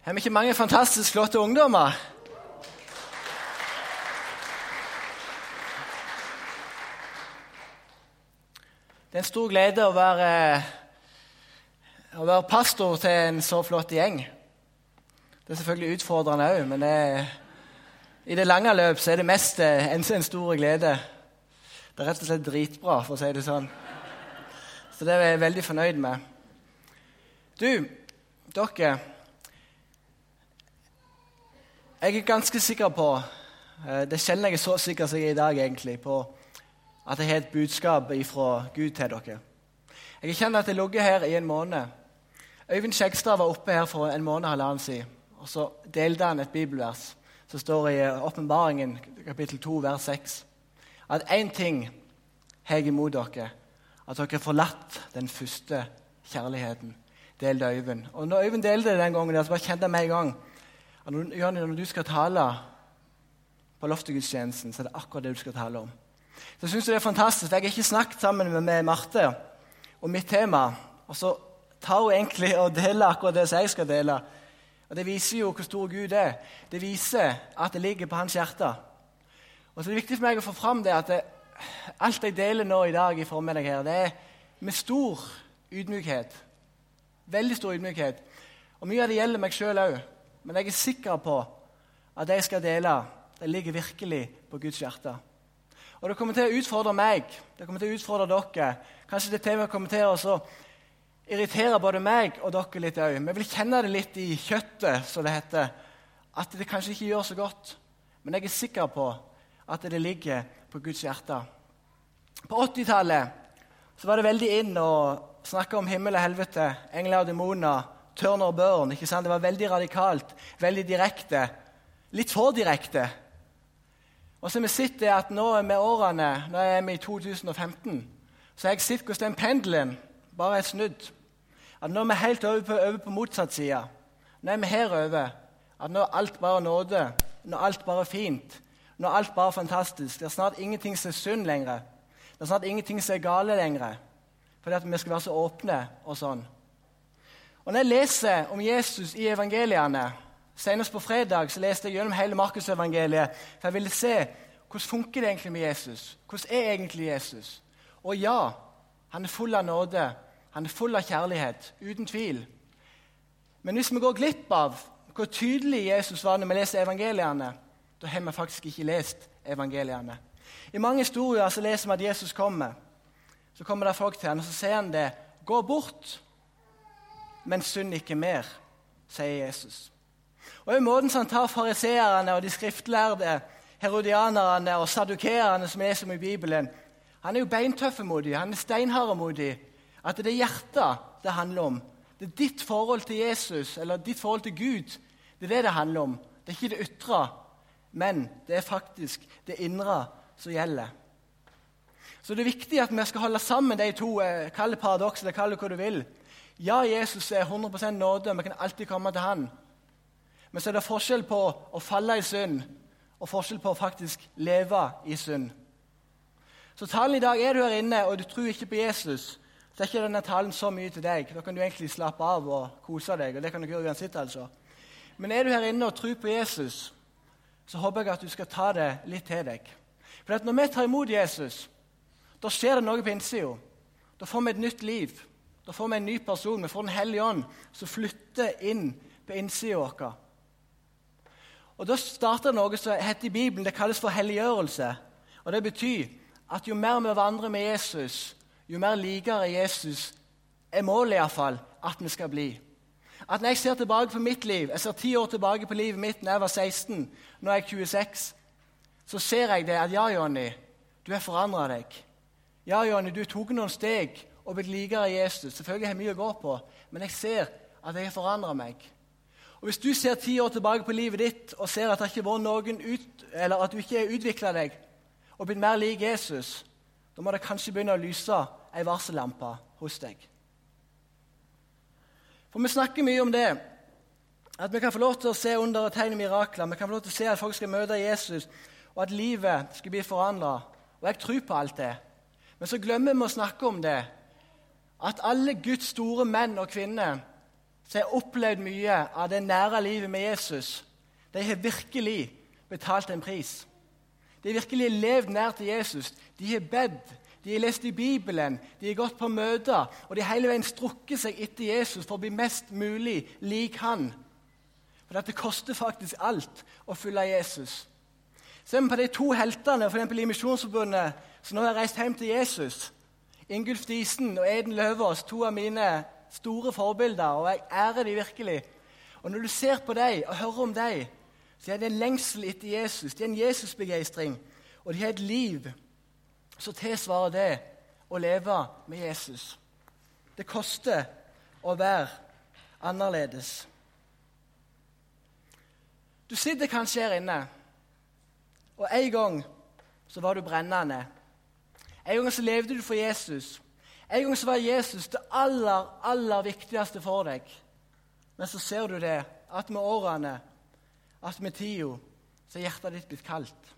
Har vi ikke mange fantastisk flotte ungdommer? Det er en stor glede å være, å være pastor til en så flott gjeng. Det er selvfølgelig utfordrende òg, men det i det lange løp er det mest en, en stor glede. Det er rett og slett dritbra, for å si det sånn. Så det er jeg veldig fornøyd med. Du, dere Jeg er ganske sikker på eh, Det er sjelden jeg er så sikker som jeg er i dag, egentlig, på at jeg har et budskap fra Gud til dere. Jeg kjenner at jeg har ligget her i en måned. Øyvind Skjegstad var oppe her for en måned og halvannen siden. Og så delte han et bibelvers som står i Åpenbaringen kapittel 2, vers 6. At én ting har jeg imot dere, at dere har forlatt den første kjærligheten. Delte Øyvind. Og når Øyvind delte det den gangen, så bare kjente jeg med en gang når, når du skal tale på loftegudstjenesten, så er det akkurat det du skal tale om. Så jeg synes det er fantastisk. Jeg har ikke snakket sammen med, med Marte om mitt tema. Og så tar hun egentlig og deler akkurat det som jeg skal dele. Og Det viser jo hvor stor Gud er. Det viser at det ligger på hans hjerte. Og så er det viktig for meg å få fram det at det, alt jeg deler nå i dag i formiddag her, det er med stor ydmykhet. Veldig stor ydmykhet. Og Mye av det gjelder meg sjøl òg. Men jeg er sikker på at det jeg skal dele, det ligger virkelig på Guds hjerte. Og det kommer til å utfordre meg, det kommer til å utfordre dere. Kanskje det temaet kommer til å irritere både meg og dere litt òg. Vi vil kjenne det litt i kjøttet, som det heter. At det kanskje ikke gjør så godt. Men jeg er sikker på at det ligger på Guds hjerte. På 80-tallet var det veldig inn å snakke om himmel og helvete, engler og demoner, turn og burn. ikke sant? Det var veldig radikalt, veldig direkte. Litt for direkte. Og så vi sitter at nå med årene, nå er vi i 2015, så har jeg sett hvordan den pendelen bare er snudd. At nå er vi helt over på, over på motsatt side. Nå er vi herover. At nå er alt bare nåde. Nå er alt bare fint. Nå er alt bare fantastisk. Det er snart ingenting som er synd lenger. Det er snart ingenting som er gale lenger. Fordi at vi skal være så åpne og sånn. Og Når jeg leser om Jesus i evangeliene Senest på fredag så leste jeg gjennom hele Markusevangeliet. For jeg ville se hvordan funker det egentlig med Jesus. Hvordan er egentlig Jesus? Og ja, han er full av nåde. Han er full av kjærlighet. Uten tvil. Men hvis vi går glipp av hvor tydelig Jesus var når vi leser evangeliene, da har vi faktisk ikke lest evangeliene. I mange historier så leser vi at Jesus kommer. Så kommer det folk til ham, og så sier han det. Gå bort, men synd ikke mer, sier Jesus. Og i måten som han tar fariseerne og de skriftlærde, herodianerne og sadukeerne som leser om i Bibelen Han er jo beintøffe mot dem, han er steinharde mot dem. At det er hjertet det handler om. Det er ditt forhold til Jesus eller ditt forhold til Gud. Det er det det handler om. Det er ikke det ytre, men det er faktisk det indre som gjelder. Så det er viktig at vi skal holde sammen de to. Eh, Kall det paradoks eller kall det hva du vil. Ja, Jesus er 100% nåde, vi kan alltid komme til Han. Men så er det forskjell på å falle i synd og forskjell på å faktisk leve i synd. Så talen i dag er du her inne og du tror ikke på Jesus, så er ikke denne talen så mye til deg. Da kan du egentlig slappe av og kose deg. og det kan du gjøre uansett altså. Men er du her inne og tror på Jesus, så håper jeg at du skal ta det litt til deg. For når vi tar imot Jesus, da skjer det noe på innsida. Da får vi et nytt liv. Da får vi en ny person. Vi får Den hellige ånd som flytter inn på innsida vår. Og Da starter noe som heter i Bibelen, det kalles for helliggjørelse. Og Det betyr at jo mer vi vandrer med Jesus, jo mer likere Jesus er målet iallfall at vi skal bli. At Når jeg ser tilbake på mitt liv, jeg ser ti år tilbake på livet mitt da jeg var 16, nå er jeg 26, så ser jeg det at ja, Jonny, du har forandra deg. Ja, Jonny, du tok noen steg og blitt likere Jesus. Selvfølgelig har jeg mye å gå på, men jeg ser at jeg har forandra meg. Og Hvis du ser ti år tilbake på livet ditt og ser at, det ikke var noen ut, eller at du ikke har utvikla deg og blitt mer lik Jesus, da må det kanskje begynne å lyse ei varsellampe hos deg. For Vi snakker mye om det, at vi kan få lov til å se under og tegn mirakler. Vi kan få lov til å se at folk skal møte Jesus, og at livet skal bli forandra. Og jeg tror på alt det. Men så glemmer vi å snakke om det. At alle Guds store menn og kvinner som har opplevd mye av det nære livet med Jesus, de har virkelig betalt en pris. De har virkelig levd nær til Jesus. De har bedt, de har lest i Bibelen, de har gått på møter, og de har hele veien strukket seg etter Jesus for å bli mest mulig lik han. For dette koster faktisk alt å følge Jesus. Se på de to heltene for i Misjonsforbundet som nå har reist hjem til Jesus. Ingulf Disen og Eden Løvaas, to av mine store forbilder, og jeg ærer dem virkelig. Og Når du ser på dem og hører om dem, så er det en lengsel etter Jesus. Det er en Jesusbegeistring. Og de har et liv som tilsvarer det å leve med Jesus. Det koster å være annerledes. Du sitter kanskje her inne, og en gang så var du brennende. En gang så levde du for Jesus. En gang så var Jesus det aller, aller viktigste for deg. Men så ser du det, at med årene, at med tida, så er hjertet ditt blitt kaldt.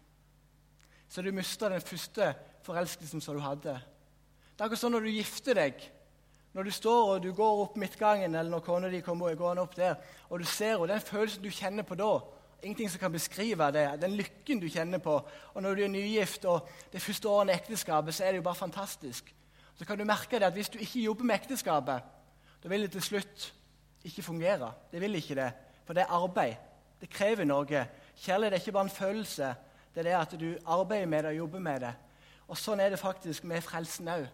Så du mista den første forelskelsen som du hadde. Det er akkurat sånn når du gifter deg. Når du står og du går opp midtgangen, eller når kona di kommer gående opp der, og du ser og den følelsen du kjenner på da Ingenting som kan beskrive det, den lykken du kjenner på. Og når du er nygift og det første året i ekteskapet, så er det jo bare fantastisk. Så kan du merke det at hvis du ikke jobber med ekteskapet, da vil det til slutt ikke fungere. Det vil ikke det, for det er arbeid. Det krever noe. Kjærlighet er ikke bare en følelse. Det er det at du arbeider med det og jobber med det. Og Sånn er det faktisk med frelsen òg.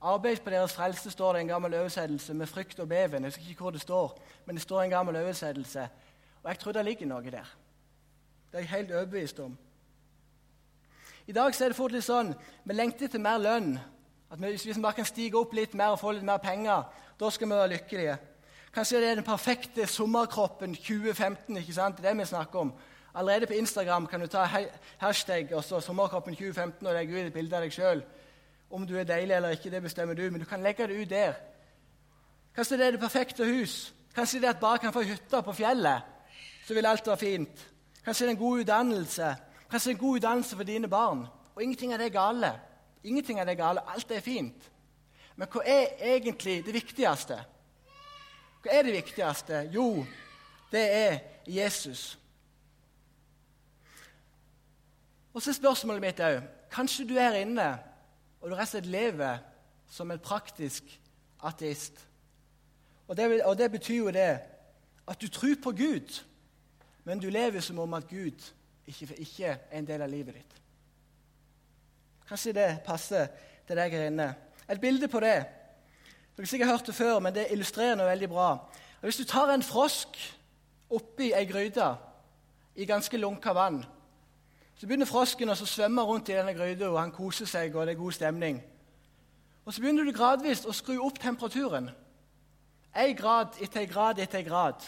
Arbeid på deres frelse står det en gammel oversettelse med frykt og beven. Jeg husker ikke hvor det står, men det står en gammel oversettelse. Og jeg tror det ligger noe der. Det er jeg helt overbevist om. I dag så er det fort litt sånn vi lengter til mer lønn. At vi, Hvis vi bare kan stige opp litt mer og få litt mer penger, da skal vi være lykkelige. Kanskje det er den perfekte sommerkroppen 2015. ikke sant? Det er det vi snakker om. Allerede på Instagram kan du ta hashtag og så 'sommerkroppen 2015' og legge ut et bilde av deg sjøl. Om du er deilig eller ikke, det bestemmer du, men du kan legge det ut der. Kanskje det er det perfekte hus. Kanskje det er at bare kan få hytte på fjellet, så vil alt være fint. Kanskje det er en god utdannelse. Kanskje det er en god utdannelse for dine barn. Og ingenting av det er gale. Ingenting av det er gale. Alt er fint. Men hva er egentlig det viktigste? Hva er det viktigste? Jo, det er Jesus. Og så er spørsmålet mitt òg Kanskje du er inne og du rett og slett lever som en praktisk ateist. Og det, og det betyr jo det at du tror på Gud, men du lever som om at Gud ikke, ikke er en del av livet ditt. Kanskje det passer til deg her inne. Et bilde på det. Dere har sikkert hørt det før, men det illustrerer noe veldig bra. Hvis du tar en frosk oppi ei gryte i ganske lunka vann, så begynner frosken å svømme rundt i denne gryta, og han koser seg, og det er god stemning. Og Så begynner du gradvis å skru opp temperaturen. Én grad etter én grad etter én grad.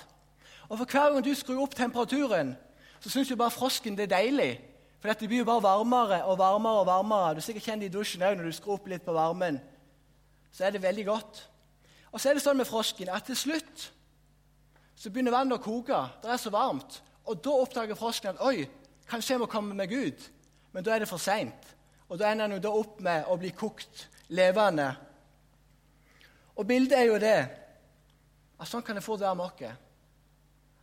Og for hver gang du skrur opp temperaturen, så syns jo bare frosken det er deilig. For det blir jo bare varmere og varmere og varmere. Du sikkert kjenner det i dusjen òg når du skrur opp litt på varmen. Så er det veldig godt. Og så er det sånn med frosken at til slutt så begynner vannet å koke. Det er så varmt. Og da oppdager frosken at oi, kanskje jeg må komme meg ut. Men da er det for seint. Og da ender han jo da opp med å bli kokt levende. Og bildet er jo det at sånn kan det fort være med oss.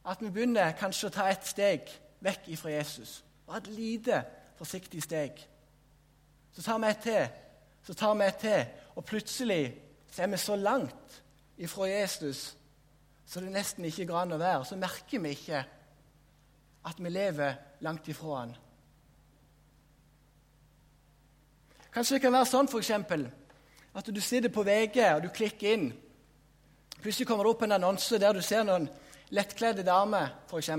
At vi begynner kanskje å ta et steg vekk ifra Jesus. Bare et lite, forsiktig steg. Så tar vi et til, så tar vi et til, og plutselig så er vi så langt ifra Jesus så det nesten ikke går an å være. Så merker vi ikke at vi lever langt ifra han. Kanskje det kan være sånn for eksempel, at du sitter på VG og du klikker inn. Plutselig kommer det opp en annonse der du ser noen lettkledde dame, f.eks.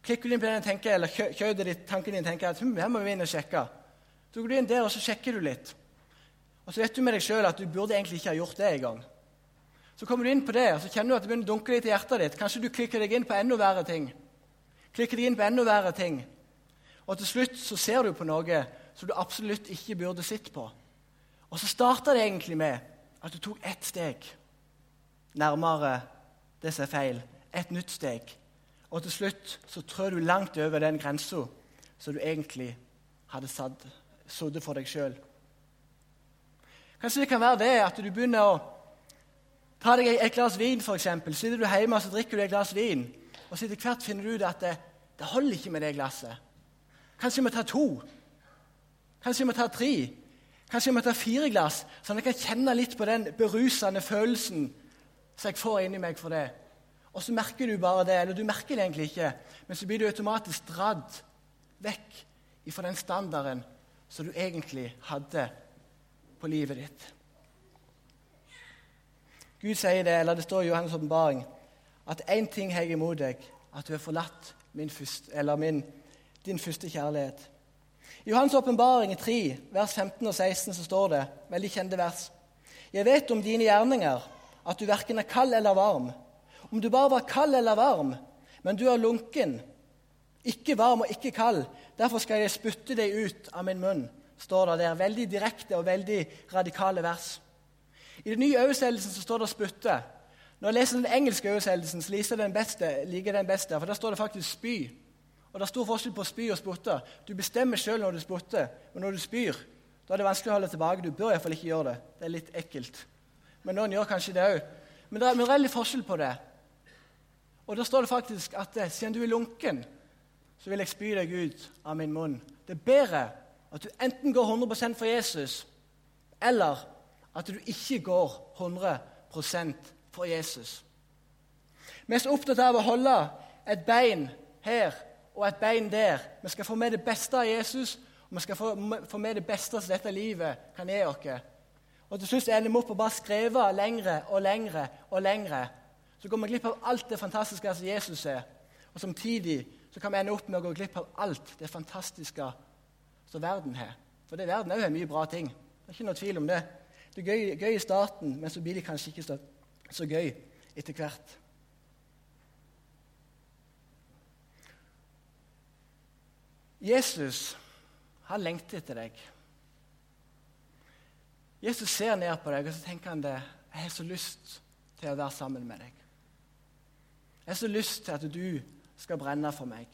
Klikker du inn på den tenker, eller kjødet ditt, tanken din tenker at hm, her må vi inn og sjekke. Så går du inn der og så sjekker du litt. Og så vet du med deg sjøl at du burde egentlig ikke ha gjort det engang. Så kommer du inn på det, og så kjenner du at det begynner å dunke litt i hjertet ditt. Kanskje du klikker deg inn på enda verre ting. Klikker deg inn på enda verre ting. Og til slutt så ser du på noe som du absolutt ikke burde sett på. Og så starta det egentlig med at du tok ett steg nærmere det som er feil. Et nytt steg. Og til slutt så trør du langt over den grensa som du egentlig hadde satt, for deg sjøl. Kanskje det kan være det at du begynner å Ta deg et glass vin, f.eks. Sitter du hjemme og så drikker du et glass vin, og så etter hvert finner du ut at det, det holder ikke med det glasset. Kanskje vi må ta to. Kanskje vi må ta tre. Kanskje vi må ta fire glass, sånn at jeg kan kjenne litt på den berusende følelsen som jeg får inni meg for det. Og så merker du bare det, eller du merker det egentlig ikke, men så blir du automatisk dratt vekk fra den standarden som du egentlig hadde på livet ditt. Gud sier det, eller det står i Johannes' åpenbaring, at én ting har jeg imot deg, at du har forlatt min, første, min, din første kjærlighet. I Johannes' åpenbaring 3, vers 15 og 16, så står det, veldig kjente vers Jeg vet om dine gjerninger, at du verken er kald eller varm. Om du bare var kald eller varm, men du er lunken, ikke varm og ikke kald, derfor skal jeg spytte deg ut av min munn, står det der. Veldig direkte og veldig radikale vers. I den nye oversettelsen står det 'spytte'. Når jeg leser den engelske oversettelsen, så liker liker den beste, for der står det faktisk 'spy'. Og Det er stor forskjell på spy og spotte. Du bestemmer sjøl når du spotter, men når du spyr, da er det vanskelig å holde tilbake. Du bør iallfall ikke gjøre det. Det er litt ekkelt. Men noen gjør kanskje det òg. Men det er, en er forskjell på det. Og Da står det faktisk at eh, siden du er lunken, så vil jeg spy deg ut av min munn. Det er bedre at du enten går 100% for Jesus, eller at du ikke går 100% for Jesus. Vi er så opptatt av å holde et bein her og et bein der. Vi skal få med det beste av Jesus, og vi skal få med det beste som dette livet kan gi oss. Og til slutt ender vi opp og bare skrive lengre og lengre og lengre. Så går vi glipp av alt det fantastiske som Jesus er. Og samtidig så kan vi ende opp med å gå glipp av alt det fantastiske som verden har. For det verden òg har mye bra ting. Det er ikke noe tvil om det. Det er gøy, gøy i starten, men så blir det kanskje ikke så, så gøy etter hvert. Jesus han lengter etter deg. Jesus ser ned på deg og så tenker han det. Jeg har så lyst til å være sammen med deg. Jeg har så lyst til at du skal brenne for meg.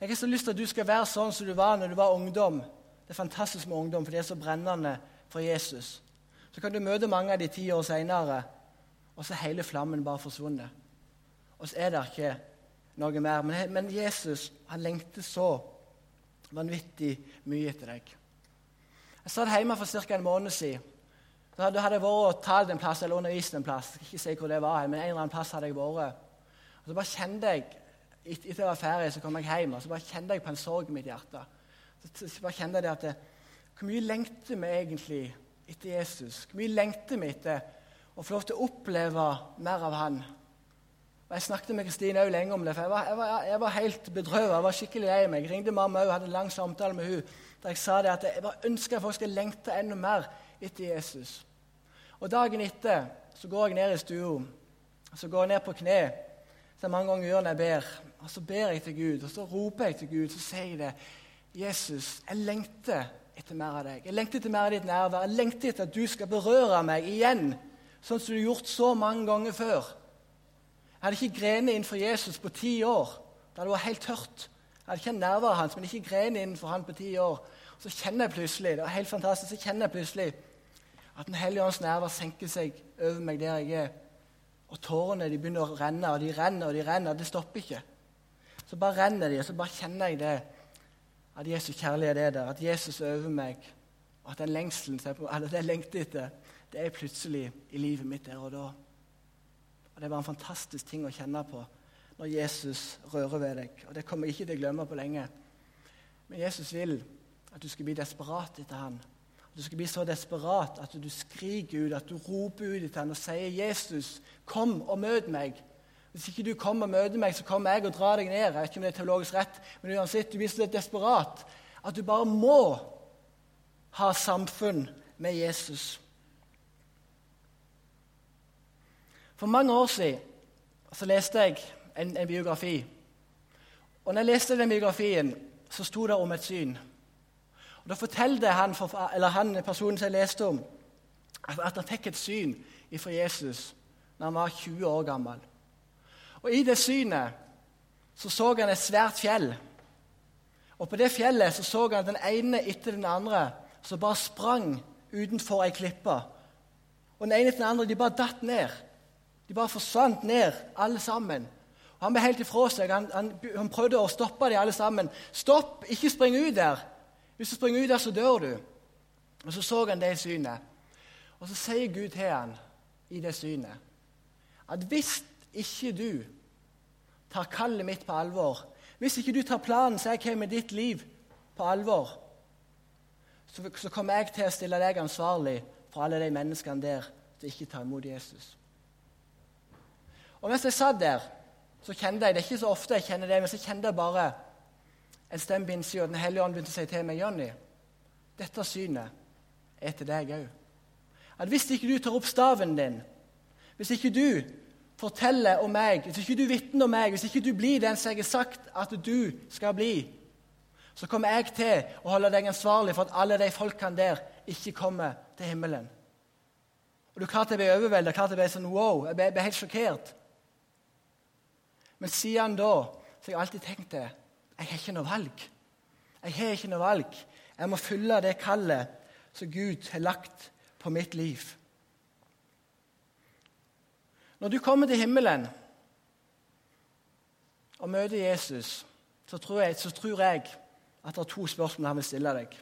Jeg har så lyst til at du skal være sånn som du var når du var ungdom. Det er fantastisk med ungdom, for de er så brennende for Jesus. Så kan du møte mange av de ti år seinere, og så er hele flammen bare forsvunnet. Og så er det ikke noe mer. Men, Jesus han lengter så vanvittig mye etter deg. Jeg satt hjemme for ca. en måned siden. Da hadde jeg vært og talt en plass eller undervist en plass. Jeg skal ikke si hvor det var, men en eller annen plass hadde jeg vært. Og Så bare kjente jeg, Etter jeg var ferdig, så kom jeg hjem og så bare kjente jeg på en sorg i mitt hjerte. Så bare kjente jeg det at det, Hvor mye lengter vi egentlig etter Jesus? Hvor mye lengter vi etter å få lov til å oppleve mer av Han? Og Jeg snakket med Kristine lenge om det, for jeg var, jeg var, jeg var helt bedrøvet. Jeg var skikkelig lei meg. Jeg ringte mamma og hadde en lang samtale med henne, der jeg sa det at jeg bare ønsker at folk skal lengte enda mer etter Jesus. Og Dagen etter så går jeg ned i stua så går jeg ned på kne. Så mange ganger gjør når jeg ber. Og Så ber jeg til Gud, og så roper jeg til Gud. Så sier jeg det. Jesus, jeg lengter etter mer av deg. Jeg lengter etter mer av ditt nærvær. Jeg lengter etter at du skal berøre meg igjen, sånn som du har gjort så mange ganger før. Jeg hadde ikke grenet innenfor Jesus på ti år. Da det var helt tørt. Jeg hadde ikke nærværet hans, men ikke grenet innenfor han på ti år. Så kjenner jeg plutselig det var helt fantastisk, så kjenner jeg plutselig at Den hellige ånds nærvær senker seg over meg der jeg er. Og tårene de begynner å renne, og de renner og de renner. Det stopper ikke. Så bare renner de, og så bare kjenner jeg det at Jesus kjærlighet er der, at Jesus øver meg, og at den lengselen eller det jeg lengter etter, det er plutselig i livet mitt der og da. Og Det var en fantastisk ting å kjenne på når Jesus rører ved deg. Og Det kommer jeg ikke til å glemme på lenge. Men Jesus vil at du skal bli desperat etter han. Du skal bli så desperat at du skriker ut, at du roper ut etter ham og sier, 'Jesus, kom og møt meg.' Hvis ikke du kommer og møter meg, så kommer jeg og drar deg ned. Jeg vet ikke om det er teologisk rett, men uansett, du blir så desperat at du bare må ha samfunn med Jesus. For mange år siden så leste jeg en, en biografi. Og når jeg leste den biografien, så sto det om et syn. Og Da fortalte han, han personen som jeg leste om, at han fikk et syn fra Jesus da han var 20 år gammel. Og I det synet så, så han et svært fjell. Og På det fjellet så, så han den ene etter den andre som bare sprang utenfor ei klippe. Og den ene etter den andre de bare datt ned. De bare forsvant ned, alle sammen. Og Han ble helt ifra seg. Han, han, han prøvde å stoppe dem alle sammen. 'Stopp! Ikke spring ut der!' Hvis du springer ut der, så dør du. Og Så så han det synet. Og så sier Gud til han i det synet at hvis ikke du tar kallet mitt på alvor, hvis ikke du tar planen som jeg har med ditt liv, på alvor, så, så kommer jeg til å stille deg ansvarlig for alle de menneskene der som ikke tar imot Jesus. Og mens jeg satt der, så kjente jeg Det er ikke så ofte jeg kjenner det, men så kjente jeg bare en stemme på innsida, Den hellige ånd begynte å si til meg, Jonny, dette synet er til deg òg. At hvis ikke du tar opp staven din, hvis ikke du forteller om meg, hvis ikke du vitner om meg, hvis ikke du blir den som jeg har sagt at du skal bli, så kommer jeg til å holde deg ansvarlig for at alle de folkene der ikke kommer til himmelen. Og du Klart jeg ble overveldet, klart jeg ble sånn wow, jeg ble, ble helt sjokkert. Men siden da så har jeg alltid tenkt det. Jeg har ikke noe valg. Jeg har ikke noe valg. Jeg må følge det kallet som Gud har lagt på mitt liv. Når du kommer til himmelen og møter Jesus, så tror jeg, så tror jeg at det er to spørsmål han vil stille deg.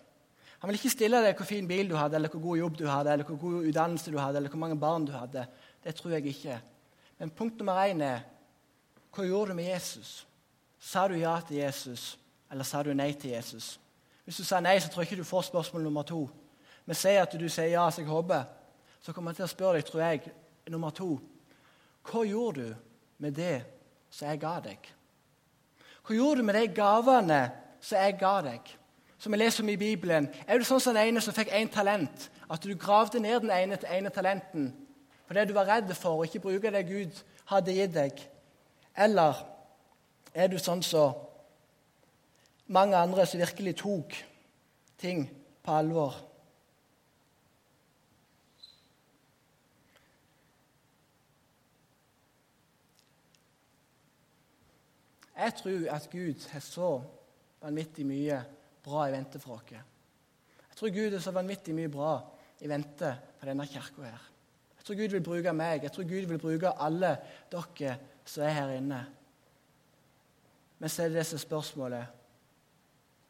Han vil ikke stille deg hvor fin bil du hadde, eller hvor god jobb du hadde, eller hvor god utdannelse du hadde, eller hvor mange barn du hadde. Det tror jeg ikke. Men punkt nummer én er hva gjorde du med Jesus? Sa du ja til Jesus, eller sa du nei til Jesus? Hvis du sa nei, så tror jeg ikke du får spørsmål nummer to. Men si at du sier ja, så jeg håper, så kommer jeg til å spørre deg, tror jeg, nummer to. Hva gjorde du med det som jeg ga deg? Hva gjorde du med de gavene som jeg ga deg? Som vi leser om i Bibelen. Er du sånn som den ene som fikk én talent? At du gravde ned den ene, ene talenten fordi du var redd for å ikke bruke det Gud hadde gitt deg? Eller er du sånn som så mange andre som virkelig tok ting på alvor? Jeg tror at Gud har så vanvittig mye bra i vente for oss. Jeg tror Gud har så vanvittig mye bra i vente på denne kirka her. Jeg tror Gud vil bruke meg, jeg tror Gud vil bruke alle dere som er her inne. Men så er det disse spørsmålet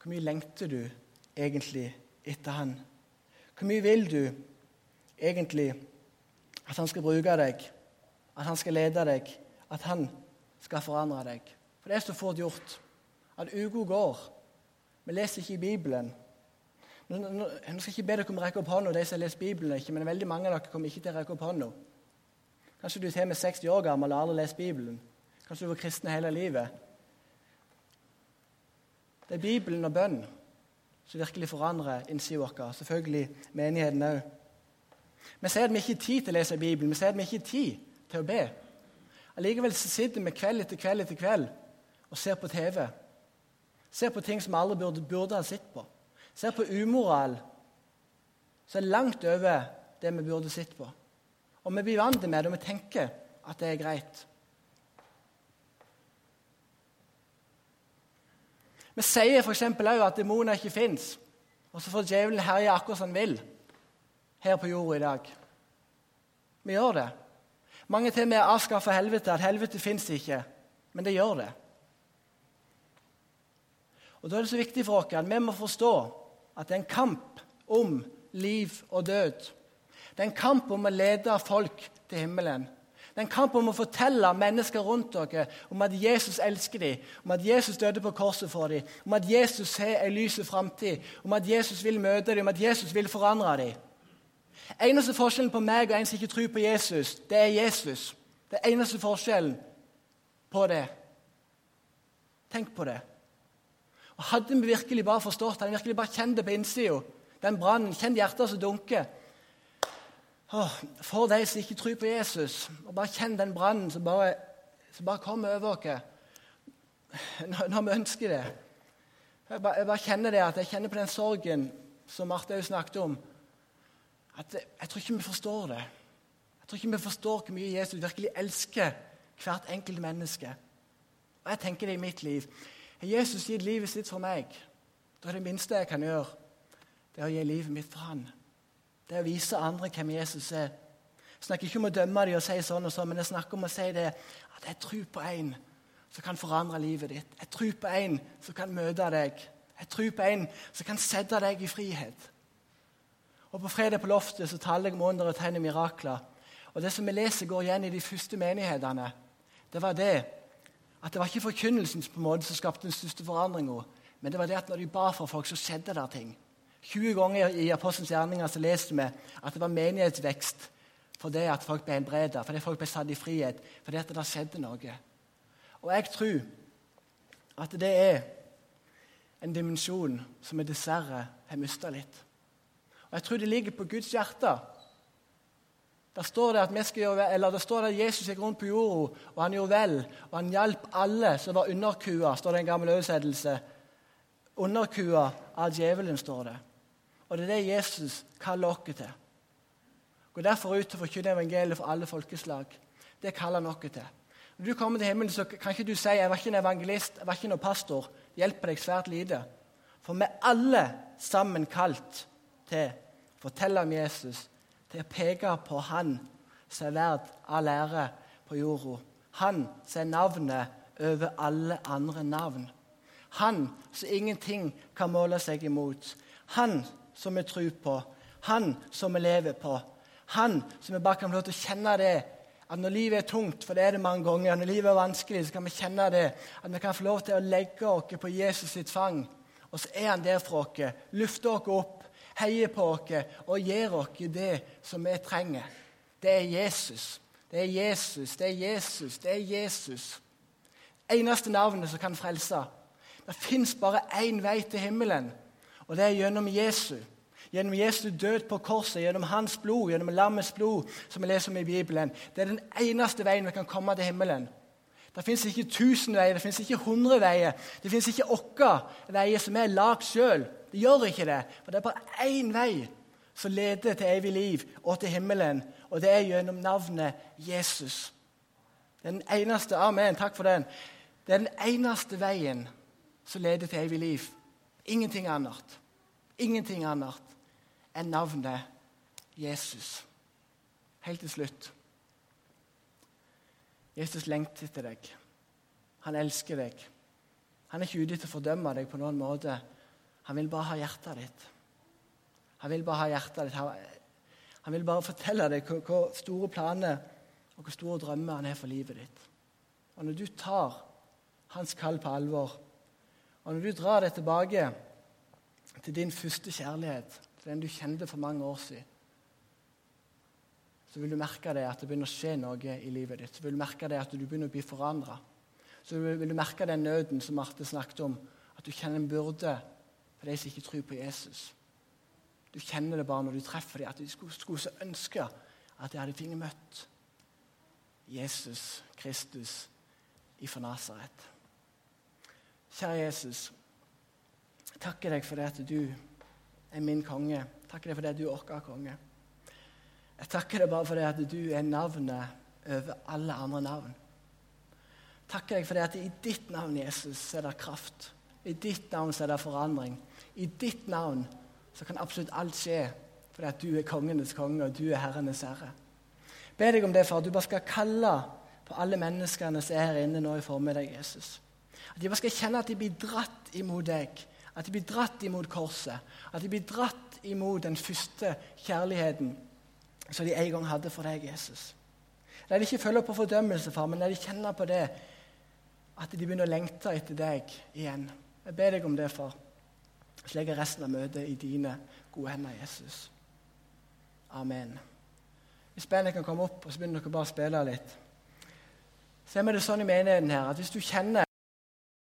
Hvor mye lengter du egentlig etter Han? Hvor mye vil du egentlig at Han skal bruke deg, at Han skal lede deg, at Han skal forandre deg? For det er så fort gjort at uka går. Vi leser ikke i Bibelen. Nå, nå, nå skal ikke be dere om å rekke opp hånda, de som har lest Bibelen, ikke, men veldig mange av dere kommer ikke til å rekke opp hånda. Kanskje du er til med 60 år gammel og aldri lest Bibelen. Kanskje du var kristen hele livet. Det er Bibelen og bønn som virkelig forandrer innsida vår. Selvfølgelig menigheten òg. Vi sier at vi ikke har tid til å lese Bibelen, vi sier at vi ikke har tid til å be. Allikevel sitter vi kveld etter kveld etter kveld og ser på TV. Ser på ting som vi aldri burde, burde ha sett på. Ser på umoral som er langt over det vi burde sett på. Og vi blir vant med det, og vi tenker at det er greit. Vi sier f.eks. òg at demoner ikke fins, og så får djevelen herje akkurat som han vil her på jorda i dag. Vi gjør det. Mange til og med avskaffer helvete, at helvete fins ikke. Men det gjør det. Og Da er det så viktig for oss at vi må forstå at det er en kamp om liv og død. Det er en kamp om å lede folk til himmelen. Det er en kamp om å fortelle mennesker rundt dere om at Jesus elsker dem, om at Jesus døde på korset for dem, om at Jesus har en lys framtid, om at Jesus vil møte dem, om at Jesus vil forandre dem. Eneste forskjellen på meg og en som ikke tror på Jesus, det er Jesus. Det er eneste forskjellen på det. Tenk på det. Og Hadde vi virkelig bare forstått, hadde vi virkelig bare kjent det på innsida, den brannen, kjent hjertet som dunker For de som ikke tror på Jesus, og bare kjenn den brannen som bare, bare kommer over oss når vi ønsker det. Jeg bare, jeg bare, kjenner det at jeg kjenner på den sorgen som Marte òg snakket om. At jeg, jeg tror ikke vi forstår det. Jeg tror ikke vi forstår hvor mye Jesus virkelig elsker hvert enkelt menneske. Og jeg tenker det i mitt liv. Har Jesus gitt livet sitt for meg, da er det minste jeg kan gjøre, det er å gi livet mitt for han. Det er å vise andre hvem Jesus er. Jeg snakker ikke om å dømme dem og si sånn og sånn, men jeg snakker om å si det at jeg tror på en som kan forandre livet ditt. Jeg tror på en som kan møte deg. Jeg tror på en som kan sette deg i frihet. Og På fredag på loftet så taler jeg om under og tegner mirakler. Og Det som vi leser, går igjen i de første menighetene. Det var det at det var ikke forkynnelsen på en måte som skapte den største forandringa, men det var det at når de ba for folk, så skjedde det ting. 20 ganger i Apostelens gjerninger så leste vi at det var menighetsvekst fordi at folk ble helbredet, fordi folk ble satt i frihet, fordi at det skjedde noe. Og jeg tror at det er en dimensjon som vi dessverre har mista litt. Og Jeg tror det ligger på Guds hjerte. Der står det at, gjøre, eller der står det at Jesus gikk rundt på jorda, og han gjorde vel. Og han hjalp alle som var underkua, står det i en gammel oversettelse. Underkua av djevelen, står det. Og det er det Jesus kaller oss til. Gå derfor ut og forkynne evangeliet for alle folkeslag. Det kaller han oss til. Når du kommer til himmelen, så kan ikke du si jeg var ikke en evangelist, jeg var ikke noen pastor. Det hjelper deg svært lite. For vi er alle sammen kalt til å fortelle om Jesus, til å peke på Han som er verd all ære på jorda. Han som er navnet over alle andre navn. Han som ingenting kan måle seg imot. Han som vi tror på. Han som vi lever på. Han som vi bare kan få lov til å kjenne det at når livet er tungt, for det er det mange ganger, når livet er vanskelig, så kan vi kjenne det. At vi kan få lov til å legge oss på Jesus sitt fang. Og så er han der for oss. Løfter oss opp, heier på oss og gir oss det som vi trenger. Det er Jesus. Det er Jesus, det er Jesus, det er Jesus. Eneste navnet som kan frelse. Det fins bare én vei til himmelen, og det er gjennom Jesus. Gjennom Jesu død på korset, gjennom hans blod, gjennom lammets blod, som vi leser om i Bibelen. Det er den eneste veien vi kan komme til himmelen. Det fins ikke tusen veier, det fins ikke hundre veier. Det fins ikke åtte veier som er lagd sjøl. Det gjør ikke det. For det er bare én vei som leder til evig liv og til himmelen, og det er gjennom navnet Jesus. Det er den eneste Amen. Takk for den. Det er den eneste veien som leder til evig liv. Ingenting annet. Ingenting annet enn navnet Jesus. Helt til slutt. Jesus lengter etter deg. Han elsker deg. Han er ikke ute etter å fordømme deg på noen måte. Han vil bare ha hjertet ditt. Han vil bare ha hjertet ditt. Han vil bare fortelle deg hvor store planer og hvor store drømmer han har for livet ditt. Og Når du tar hans kall på alvor, og når du drar deg tilbake til din første kjærlighet til den du kjente for mange år siden, så vil du merke det at det begynner å skje noe i livet ditt. Så vil du merke det at du begynner å bli forandra. Så vil du merke den nøden som Marte snakket om, at du kjenner en byrde for de som ikke tror på Jesus. Du kjenner det bare når du treffer dem, at de skulle, så ønske at de hadde fått møtt Jesus Kristus ifra Nasaret. Kjære Jesus, jeg takker deg for det at du er min konge. Jeg Takker deg for det at du er konge. Jeg takker deg bare for det at du er navnet over alle andre navn. Jeg Takker deg for det at i ditt navn, Jesus, er det kraft. I ditt navn er det forandring. I ditt navn så kan absolutt alt skje fordi at du er kongenes konge, og du er herrenes herre. Be deg om det, at du bare skal kalle på alle menneskene som er her inne nå i formiddag, Jesus. At de bare skal kjenne at de blir dratt imot deg. At de blir dratt imot korset. At de blir dratt imot den første kjærligheten som de en gang hadde for deg, Jesus. La de ikke følge på fordømmelse, far, men la de kjenne på det at de begynner å lengte etter deg igjen. Jeg ber deg om det, far. Så legger jeg resten av møtet i dine gode hender, Jesus. Amen. Hvis bandet kan komme opp, og så begynner dere bare å spille litt. Så er det sånn i menigheten her at hvis du kjenner